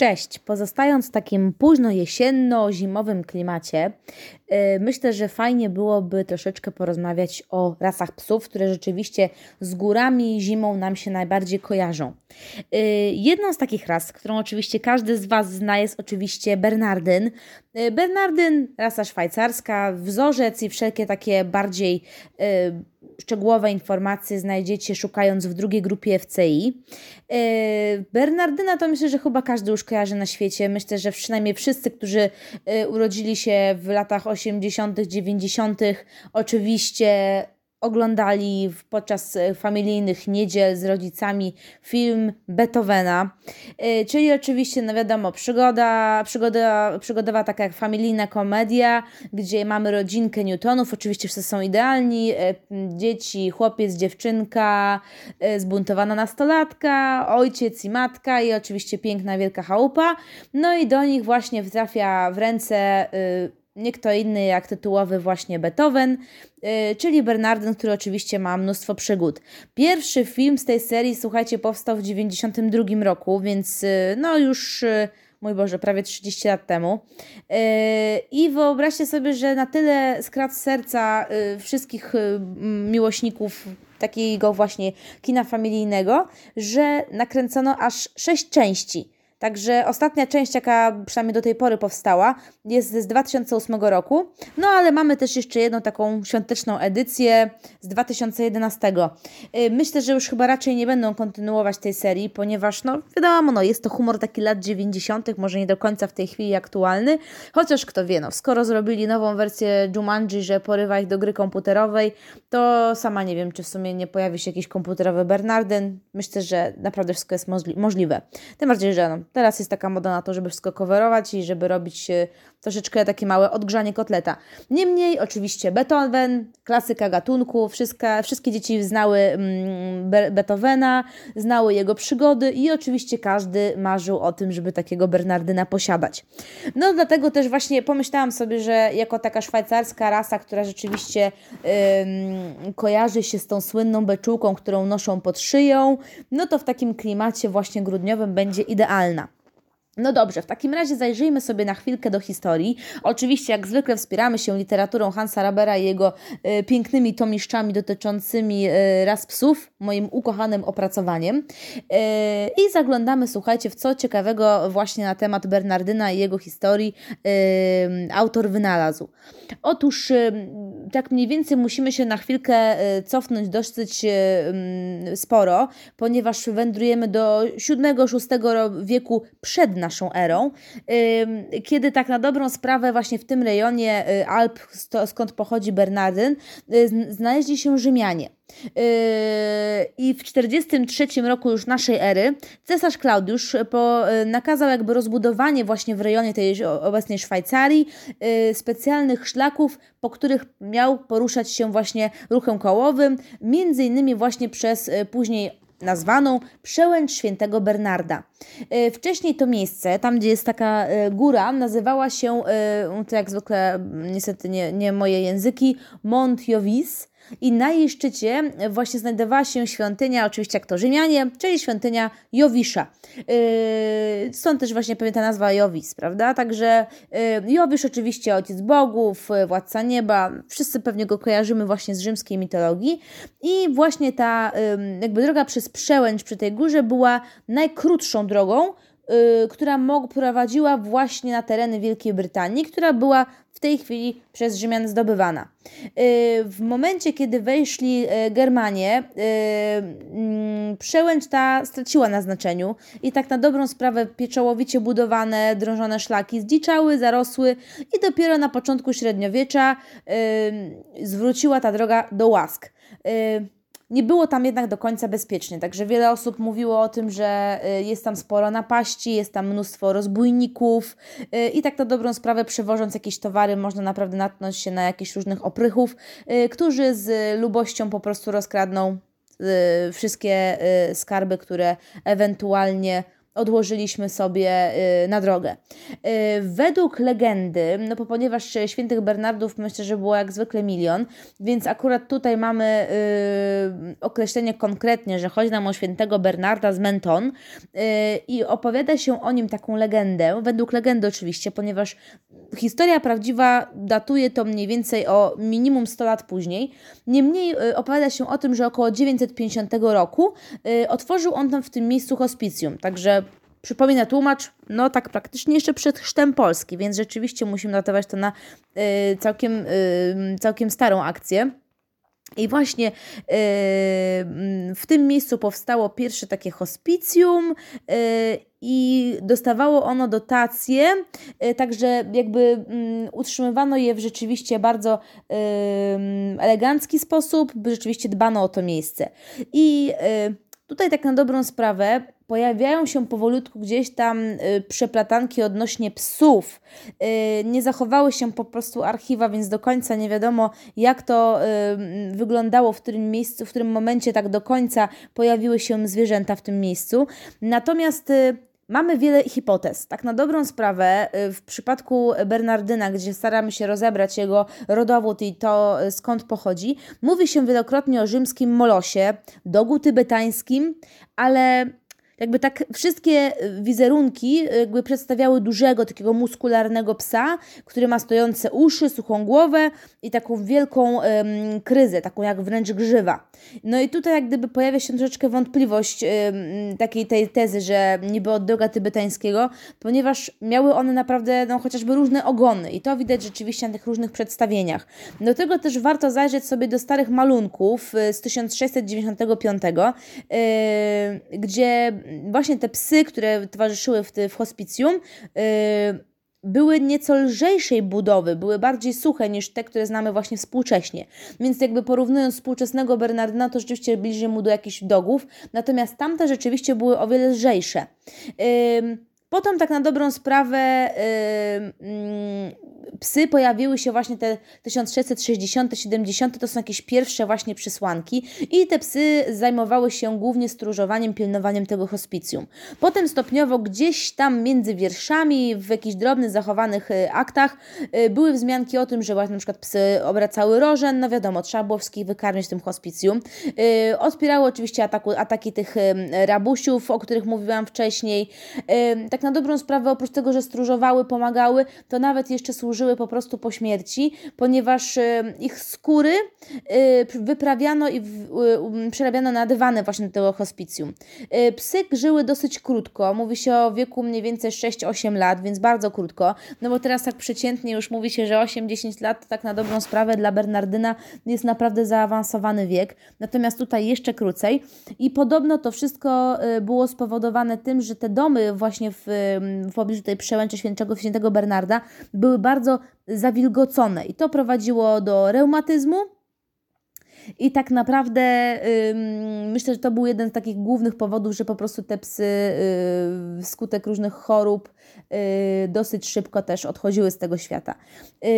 Cześć! Pozostając w takim późno jesienno-zimowym klimacie, yy, myślę, że fajnie byłoby troszeczkę porozmawiać o rasach psów, które rzeczywiście z górami zimą nam się najbardziej kojarzą. Yy, jedną z takich ras, którą oczywiście każdy z Was zna, jest oczywiście Bernardyn. Yy, Bernardyn, rasa szwajcarska, wzorzec i wszelkie takie bardziej szczegółowe informacje znajdziecie szukając w drugiej grupie FCI. Bernardyna to myślę, że chyba każdy już kojarzy na świecie. Myślę, że przynajmniej wszyscy, którzy urodzili się w latach 80., 90., oczywiście oglądali podczas e, familijnych niedziel z rodzicami film Beethovena, e, czyli oczywiście, no wiadomo, przygoda, przygoda, przygodowa taka jak familijna komedia, gdzie mamy rodzinkę Newtonów, oczywiście wszyscy są idealni, e, dzieci, chłopiec, dziewczynka, zbuntowana nastolatka, ojciec i matka i oczywiście piękna wielka chałupa, no i do nich właśnie trafia w ręce nie kto inny jak tytułowy właśnie Beethoven, yy, czyli Bernardyn, który oczywiście ma mnóstwo przygód. Pierwszy film z tej serii, słuchajcie, powstał w 1992 roku, więc yy, no już... Yy, mój Boże, prawie 30 lat temu. Yy, I wyobraźcie sobie, że na tyle skradł serca yy, wszystkich yy, miłośników takiego właśnie kina familijnego, że nakręcono aż 6 części. Także ostatnia część, jaka przynajmniej do tej pory powstała, jest z 2008 roku. No ale mamy też jeszcze jedną taką świąteczną edycję z 2011. Y, myślę, że już chyba raczej nie będą kontynuować tej serii, ponieważ no wiadomo, no, jest to humor taki lat 90., może nie do końca w tej chwili aktualny. Chociaż kto wie, no, skoro zrobili nową wersję Jumanji, że porywa ich do gry komputerowej, to sama nie wiem, czy w sumie nie pojawi się jakiś komputerowy Bernardyn. Myślę, że naprawdę wszystko jest możliwe. Tym bardziej, że no, Teraz jest taka moda na to, żeby wszystko coverować i żeby robić e, troszeczkę takie małe odgrzanie kotleta. Niemniej, oczywiście Beethoven, klasyka gatunku, wszystkie, wszystkie dzieci znały mm, Beethovena, znały jego przygody i oczywiście każdy marzył o tym, żeby takiego Bernardyna posiadać. No dlatego też właśnie pomyślałam sobie, że jako taka szwajcarska rasa, która rzeczywiście kojarzy się z tą słynną beczułką, którą noszą pod szyją, no to w takim klimacie właśnie grudniowym będzie idealna. No dobrze, w takim razie zajrzyjmy sobie na chwilkę do historii. Oczywiście, jak zwykle, wspieramy się literaturą Hansa Rabera i jego y, pięknymi tomiszczami dotyczącymi y, ras psów, moim ukochanym opracowaniem. Y, I zaglądamy, słuchajcie, w co ciekawego właśnie na temat Bernardyna i jego historii autor wynalazł. Otóż, tak mniej więcej musimy się na chwilkę cofnąć dosyć sporo, ponieważ wędrujemy do VII-VI wieku przed naszą erą, kiedy tak na dobrą sprawę właśnie w tym rejonie y, Alp, skąd pochodzi Bernardyn, y, znaleźli się Rzymianie. Yy, I w 43 roku już naszej ery cesarz Klaudiusz nakazał jakby rozbudowanie właśnie w rejonie tej obecnej Szwajcarii specjalnych szlaków, po których miał poruszać się właśnie ruchem kołowym, między innymi właśnie przez później nazwaną Przełęcz Świętego Bernarda. E, wcześniej to miejsce, tam gdzie jest taka e, góra, nazywała się, e, to jak zwykle niestety nie, nie moje języki, Mont Jovis i na jej szczycie właśnie znajdowała się świątynia, oczywiście jak to Rzymianie, czyli świątynia Jowisza. Yy, stąd też właśnie pewnie ta nazwa Jowis, prawda? Także yy, Jowisz oczywiście ojciec bogów, władca nieba, wszyscy pewnie go kojarzymy właśnie z rzymskiej mitologii i właśnie ta yy, jakby droga przez przełęcz przy tej górze była najkrótszą drogą, która prowadziła właśnie na tereny Wielkiej Brytanii, która była w tej chwili przez Rzymian zdobywana. Y, w momencie, kiedy weszli y, Germanie, mm, przełęcz ta straciła na znaczeniu i tak na dobrą sprawę pieczołowicie budowane, drążone szlaki zdziczały, zarosły i dopiero na początku średniowiecza zwróciła ta droga do łask nie było tam jednak do końca bezpiecznie. Także wiele osób mówiło o tym, że y, jest tam sporo napaści, jest tam mnóstwo rozbójników y, i tak na dobrą sprawę przewożąc jakieś towary można naprawdę natknąć się na jakichś różnych oprychów, y, którzy z lubością po prostu rozkradną wszystkie skarby, które ewentualnie odłożyliśmy sobie na drogę. Według legendy, no bo ponieważ świętych Bernardów myślę, że było jak zwykle milion, więc akurat tutaj mamy określenie konkretnie, że chodzi nam o świętego Bernarda z Menton i opowiada się o nim taką legendę, według legendy oczywiście, ponieważ historia prawdziwa datuje to mniej więcej o minimum 100 lat później. Niemniej y, opowiada się o tym, że około 950 roku y, otworzył on tam w tym miejscu hospicjum. Także przypomina tłumacz, no tak praktycznie jeszcze przed chrztem Polski, więc rzeczywiście musimy datować to na y, całkiem, całkiem starą akcję. I właśnie yy, w tym miejscu powstało pierwsze takie hospicjum yy, i dostawało ono dotacje, yy, także jakby mm, utrzymywano je w rzeczywiście bardzo elegancki sposób, rzeczywiście dbano o to miejsce. I tutaj tak na dobrą sprawę pojawiają się powolutku gdzieś tam y, przeplatanki odnośnie psów. Y, nie zachowały się po prostu archiwa, więc do końca nie wiadomo, jak to y, wyglądało, w którym miejscu, w którym momencie tak do końca pojawiły się zwierzęta w tym miejscu. Natomiast Mamy wiele hipotez. Tak na dobrą sprawę, w przypadku Bernardyna, gdzie staramy się rozebrać jego rodowód i to skąd pochodzi, mówi się wielokrotnie o rzymskim molosie, dogu tybetańskim, ale jakby tak wszystkie wizerunki jakby przedstawiały dużego, takiego muskularnego psa, który ma stojące uszy, suchą głowę i taką wielką um, kryzę, taką jak wręcz grzywa. No i tutaj jak gdyby pojawia się troszeczkę wątpliwość um, takiej tej tezy, że niby od droga tybetańskiego, ponieważ miały one naprawdę no, chociażby różne ogony i to widać rzeczywiście na tych różnych przedstawieniach. Do tego też warto zajrzeć sobie do starych malunków y, z 1695, yy, gdzie właśnie te psy, które towarzyszyły w, w hospicjum, yy, były nieco lżejszej budowy, były bardziej suche niż te, które znamy właśnie współcześnie. Więc jakby porównując współczesnego Bernardyna, to rzeczywiście bliżej mu do jakichś dogów, natomiast tamte rzeczywiście były o wiele lżejsze. Yy, Potem tak na dobrą sprawę yy, psy pojawiły się właśnie te 1660, 70, to są jakieś pierwsze właśnie przysłanki i te psy zajmowały się głównie stróżowaniem, pilnowaniem tego hospicjum. Potem stopniowo gdzieś tam między wierszami, w jakichś drobnych zachowanych y, aktach yy, były wzmianki o tym, że właśnie na przykład psy obracały rożen, no wiadomo, trzeba było wszystkich wykarmić w tym hospicjum. Yy, odpierały oczywiście ataku, ataki tych rabusiów, o których mówiłam wcześniej. Tak tak na dobrą sprawę, oprócz tego, że stróżowały, pomagały, to nawet jeszcze służyły po prostu po śmierci, ponieważ y, ich skóry y, wyprawiano i y, przerabiano na dywany właśnie do tego hospicjum. Psy żyły dosyć krótko, mówi się o wieku mniej więcej 6-8 lat, więc bardzo krótko, no bo teraz tak przeciętnie już mówi się, że 8-10 lat to tak na dobrą sprawę dla Bernardyna jest naprawdę zaawansowany wiek, natomiast tutaj jeszcze krócej i podobno to wszystko było spowodowane tym, że te domy właśnie w w pobliżu tej przełęczy świętego, świętego Bernarda były bardzo zawilgocone i to prowadziło do reumatyzmu, i tak naprawdę myślę, że to był jeden z takich głównych powodów, że po prostu te psy yy, wskutek różnych chorób yy, dosyć szybko też odchodziły z tego świata. Yy,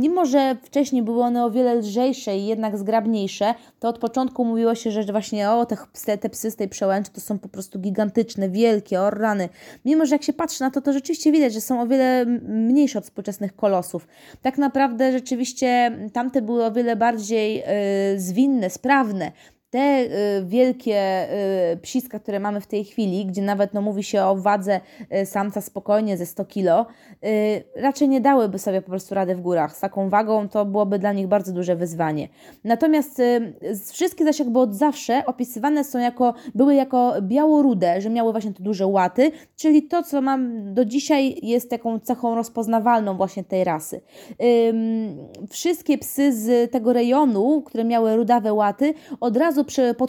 mimo że wcześniej były one o wiele lżejsze i jednak zgrabniejsze, to od początku mówiło się, że właśnie o, te, te psy z tej przełęczy to są po prostu gigantyczne, wielkie, orrany. Mimo, że jak się patrzy na to, to rzeczywiście widać, że są o wiele mniejsze od współczesnych kolosów. Tak naprawdę rzeczywiście tamte były o wiele bardziej yy, zwinne, sprawne te y, wielkie y, psiska, które mamy w tej chwili, gdzie nawet no, mówi się o wadze y, samca spokojnie ze 100 kg, y, raczej nie dałyby sobie po prostu rady w górach. Z taką wagą to byłoby dla nich bardzo duże wyzwanie. Natomiast wszystkie zaś jakby od zawsze opisywane są jako, były jako białorude, że miały właśnie te duże łaty, czyli to, co mam do dzisiaj jest taką cechą rozpoznawalną właśnie tej rasy. wszystkie psy z tego rejonu, które miały rudawe łaty, od razu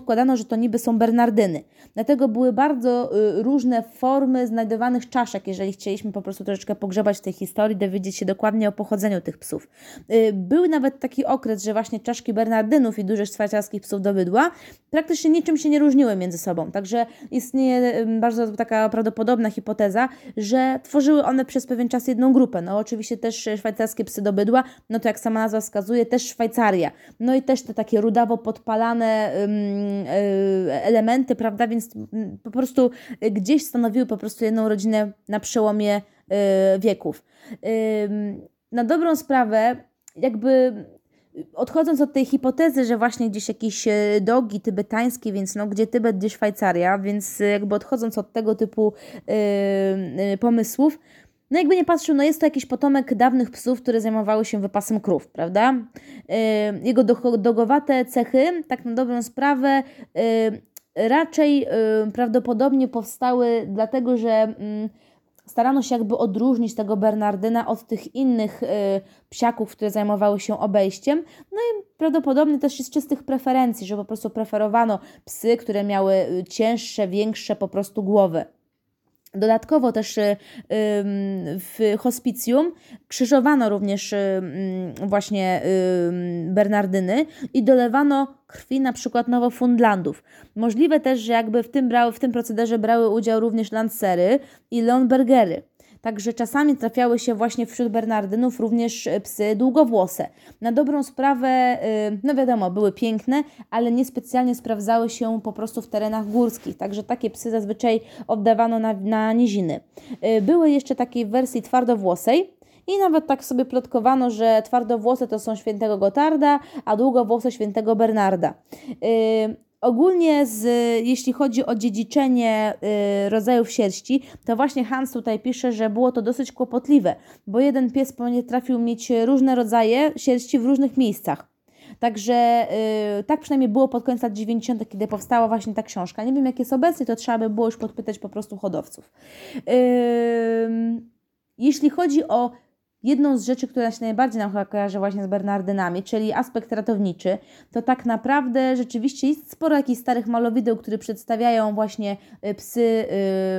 razu że to niby są Bernardyny. Dlatego były bardzo y, różne formy znajdowanych czaszek, jeżeli chcieliśmy po prostu troszeczkę pogrzebać w tej historii, dowiedzieć się dokładnie o pochodzeniu tych psów. Y, był nawet taki okres, że właśnie czaszki Bernardynów i dużych szwajcarskich psów do bydła praktycznie niczym się nie różniły między sobą. Także istnieje bardzo taka prawdopodobna hipoteza, że tworzyły one przez pewien czas jedną grupę. No oczywiście też szwajcarskie psy do bydła, no to jak sama nazwa wskazuje, też Szwajcaria. No i też te takie rudawo podpalane elementy, prawda, więc po prostu gdzieś stanowiły po prostu jedną rodzinę na przełomie wieków. Na dobrą sprawę, jakby odchodząc od tej hipotezy, że właśnie gdzieś jakieś e, dogi tybetańskie, więc no gdzie Tybet, gdzie Szwajcaria, więc e, jakby odchodząc od tego typu yy, pomysłów, no jakby nie patrzył, no jest to jakiś potomek dawnych psów, które zajmowały się wypasem krów, prawda? Yy, jego dogowate cechy, tak na dobrą sprawę, yy, raczej prawdopodobnie powstały dlatego, że mm, starano się jakby odróżnić tego Bernardyna od tych innych y, psiaków, które zajmowały się obejściem. No i prawdopodobnie też z czystych preferencji, że po prostu preferowano psy, które miały y, cięższe, większe po prostu głowy. Dodatkowo też y, w hospicjum krzyżowano również właśnie Bernardyny i dolewano krwi na przykład Nowofundlandów. Możliwe też, że jakby w tym, brały, w tym procederze brały udział również Lancery i Leonbergery. Także czasami trafiały się właśnie wśród Bernardynów również e, psy długowłose. Na dobrą sprawę, e, no wiadomo, były piękne, ale niespecjalnie sprawdzały się po prostu w terenach górskich. Także takie psy zazwyczaj oddawano na, na niziny. E, były jeszcze takiej wersji twardowłosej, i nawet tak sobie plotkowano, że twardowłose to są świętego Gotarda, a długowłose świętego Bernarda. Yy, Ogólnie, z, jeśli chodzi o dziedziczenie y, rodzajów sierści, to właśnie Hans tutaj pisze, że było to dosyć kłopotliwe, bo jeden pies trafił mieć różne rodzaje sierści w różnych miejscach. Także y, tak przynajmniej było pod koniec lat 90., kiedy powstała właśnie ta książka. Nie wiem, jak jest obecnie, to trzeba by było już podpytać po prostu hodowców. Y, jeśli chodzi o Jedną z rzeczy, która się najbardziej nam kojarzy właśnie z Bernardynami, czyli aspekt ratowniczy, to tak naprawdę rzeczywiście jest sporo jakichś starych malowideł, które przedstawiają właśnie y, psy,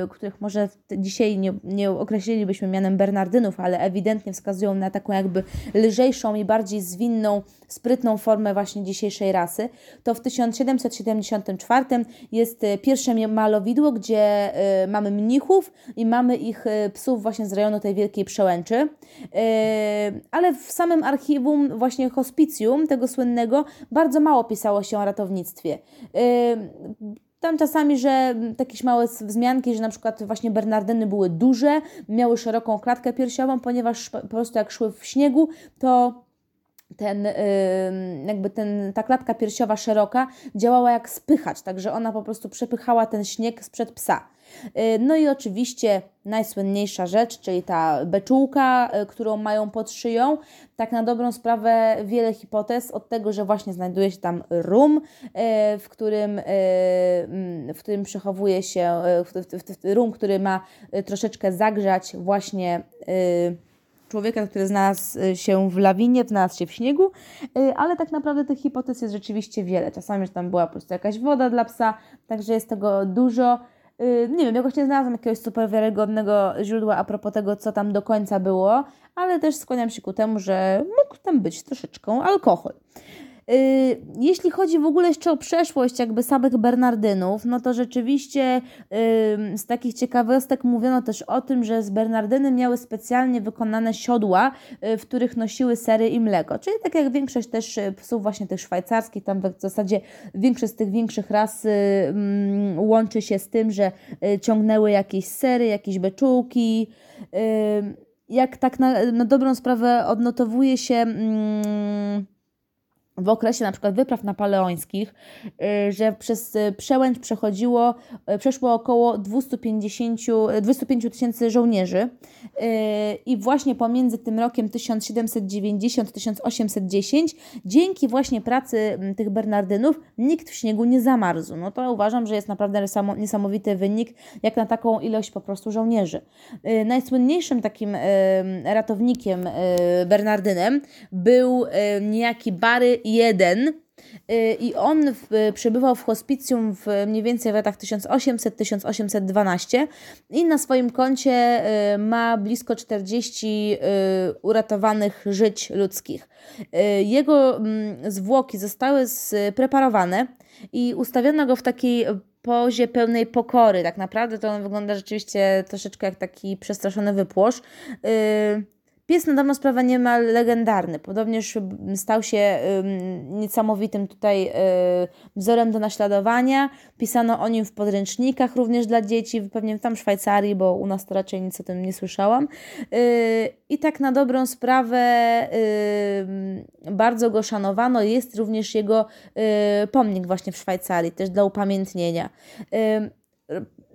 yy, których może dzisiaj nie, nie określilibyśmy mianem Bernardynów, ale ewidentnie wskazują na taką jakby lżejszą i bardziej zwinną, sprytną formę właśnie dzisiejszej rasy. To w 1774 jest y, pierwsze malowidło, gdzie yy, mamy mnichów i mamy ich yy, psów właśnie z rejonu tej Wielkiej Przełęczy. Yy, ale w samym archiwum właśnie hospicjum tego słynnego bardzo mało pisało się o ratownictwie. Yy, tam czasami, że jakieś małe wzmianki, że na przykład właśnie Bernardyny były duże, miały szeroką klatkę piersiową, ponieważ po prostu jak szły w śniegu, to ten, yy, jakby ten, ta klatka piersiowa szeroka działała jak spychać, także ona po prostu przepychała ten śnieg sprzed psa. Y, no i oczywiście najsłynniejsza rzecz, czyli ta beczułka, y, którą mają pod szyją. Tak na dobrą sprawę wiele hipotez od tego, że właśnie znajduje się tam rum, y, w którym, mm, w którym przechowuje się, rum, który ma troszeczkę zagrzać właśnie człowieka, który znalazł się w lawinie, znalazł się w śniegu, ale tak naprawdę tych hipotez jest rzeczywiście wiele. Czasami, że tam była po prostu jakaś woda dla psa, także jest tego dużo. Y, nie wiem, jakoś nie znalazłam jakiegoś super wiarygodnego źródła a propos tego, co tam do końca było, ale też skłaniam się ku temu, że mógł tam być troszeczkę alkohol. Y, jeśli chodzi w ogóle jeszcze o przeszłość jakby samych Bernardynów, no to rzeczywiście z takich ciekawostek mówiono też o tym, że z Bernardyny miały specjalnie wykonane siodła, y, w których nosiły sery i mleko. Czyli tak jak większość też y, psów właśnie tych szwajcarskich, tam w zasadzie większość z tych większych ras łączy się z tym, że ciągnęły jakieś sery, jakieś beczułki. Jak tak na, na dobrą sprawę odnotowuje się mm, w okresie na przykład wypraw napoleońskich, y, że przez y, przełęcz przechodziło, y, przeszło około 250, 205 tysięcy żołnierzy i właśnie pomiędzy tym rokiem 1790-1810 dzięki właśnie pracy tych Bernardynów nikt w śniegu nie zamarzł. No to uważam, że jest naprawdę niesamowity wynik jak na taką ilość po prostu żołnierzy. Najsłynniejszym takim ratownikiem Bernardynem był niejaki Bary jeden y, i on w, przebywał w hospicjum w mniej więcej w latach 1800-1812 i na swoim koncie y, ma blisko 40 y, uratowanych żyć ludzkich. Jego mm, zwłoki zostały spreparowane i ustawiono go w takiej pozie pełnej pokory. Tak naprawdę to on wygląda rzeczywiście troszeczkę jak taki przestraszony wypłosz. Pies na dobrą sprawę niemal legendarny. Podobnież stał się niesamowitym tutaj y, wzorem do naśladowania. Pisano o nim w podręcznikach również dla dzieci, pewnie tam w Szwajcarii, bo u nas to raczej nic o tym nie słyszałam. Y, I tak na dobrą sprawę y, bardzo go szanowano. Jest również jego pomnik właśnie w Szwajcarii, też dla upamiętnienia.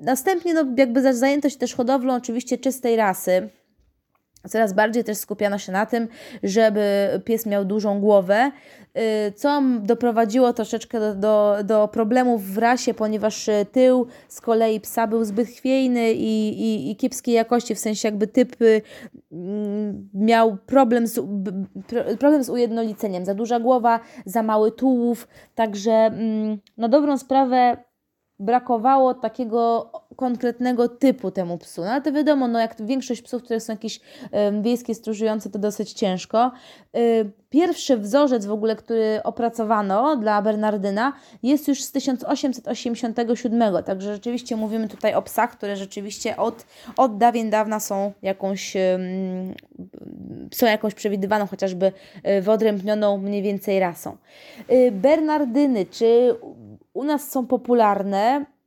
Następnie no, jakby zajęto się też hodowlą oczywiście czystej rasy Coraz bardziej też skupiano się na tym, żeby pies miał dużą głowę, y, co doprowadziło troszeczkę do, do, do problemów w rasie, ponieważ tył z kolei psa był zbyt chwiejny i, i, i kiepskiej jakości, w sensie jakby typ y, mm, miał problem z, problem z ujednoliceniem. Za duża głowa, za mały tułów, także mm, na dobrą sprawę brakowało takiego konkretnego typu temu psu. No ale to wiadomo, no jak większość psów, które są jakieś y, wiejskie, stróżujące, to dosyć ciężko. Y, pierwszy wzorzec w ogóle, który opracowano dla Bernardyna jest już z 1887, także rzeczywiście mówimy tutaj o psach, które rzeczywiście od, od dawien dawna są jakąś, y, są jakąś przewidywaną chociażby y, wyodrębnioną mniej więcej rasą. Y, Bernardyny, czy u nas są popularne?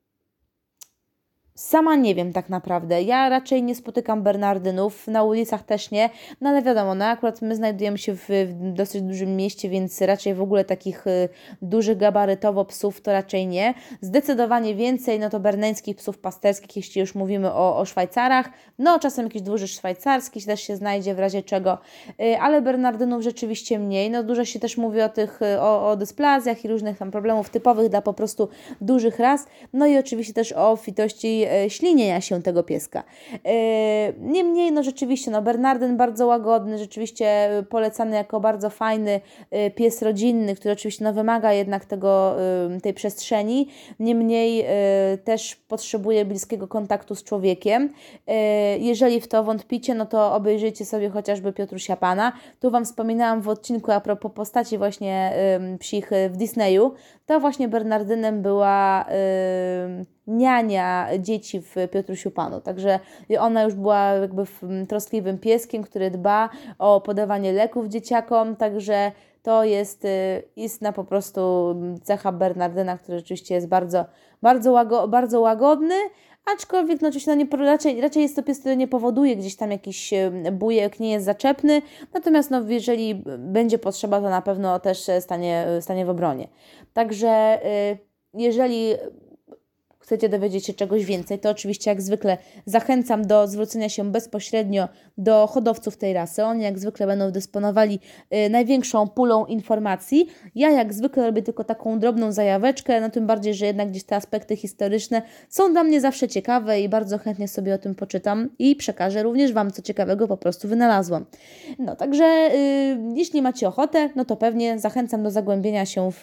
Sama nie wiem tak naprawdę. Ja raczej nie spotykam Bernardynów, na ulicach też nie, no ale wiadomo, no akurat my znajdujemy się w, w dosyć dużym mieście, więc raczej w ogóle takich y, dużych gabarytowo psów to raczej nie. Zdecydowanie więcej, no to berneńskich psów pasterskich, jeśli już mówimy o, o Szwajcarach. No czasem jakiś dłużysz szwajcarski też się znajdzie w razie czego, y, ale Bernardynów rzeczywiście mniej. No dużo się też mówi o tych, y, o, o dysplazjach i różnych tam problemów typowych dla po prostu dużych ras. No i oczywiście też o fitości E, ślinienia się tego pieska. E, niemniej, no rzeczywiście, no Bernardyn bardzo łagodny, rzeczywiście polecany jako bardzo fajny e, pies rodzinny, który oczywiście no, wymaga jednak tego, tej przestrzeni. Niemniej też potrzebuje bliskiego kontaktu z człowiekiem. Jeżeli w to wątpicie, no to obejrzyjcie sobie chociażby Piotrusia Pana. Tu Wam wspominałam w odcinku a propos postaci właśnie psich w Disneyu. To właśnie Bernardynem była niania dzieci w Piotrusiu Panu. Także ona już była jakby troskliwym pieskiem, który dba o podawanie leków dzieciakom, także to jest y, istna po prostu cecha Bernardyna, który rzeczywiście jest bardzo, bardzo, łago, bardzo łagodny, aczkolwiek no, oczywiście no, nie, raczej, raczej jest to pies, który nie powoduje gdzieś tam jakiś y, bujek, nie jest zaczepny, natomiast no, jeżeli będzie potrzeba, to na pewno też stanie, stanie w obronie. Także y, jeżeli chcecie dowiedzieć się czegoś więcej, to oczywiście jak zwykle zachęcam do zwrócenia się bezpośrednio do hodowców tej rasy. Oni jak zwykle będą dysponowali y, największą pulą informacji. Ja jak zwykle robię tylko taką drobną zajaweczkę, no tym bardziej, że jednak gdzieś te aspekty historyczne są dla mnie zawsze ciekawe i bardzo chętnie sobie o tym poczytam i przekażę również Wam, co ciekawego po prostu wynalazłam. No także y, jeśli macie ochotę, no to pewnie zachęcam do zagłębienia się w,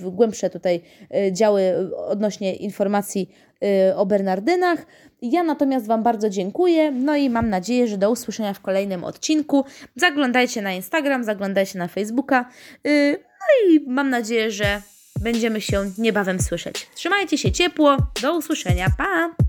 w głębsze tutaj y, działy odnośnie odnośnie informacji y, o Bernardynach. Ja natomiast Wam bardzo dziękuję, no i mam nadzieję, że do usłyszenia w kolejnym odcinku. Zaglądajcie na Instagram, zaglądajcie na Facebooka, y, no i mam nadzieję, że będziemy się niebawem słyszeć. Trzymajcie się ciepło, do usłyszenia, pa!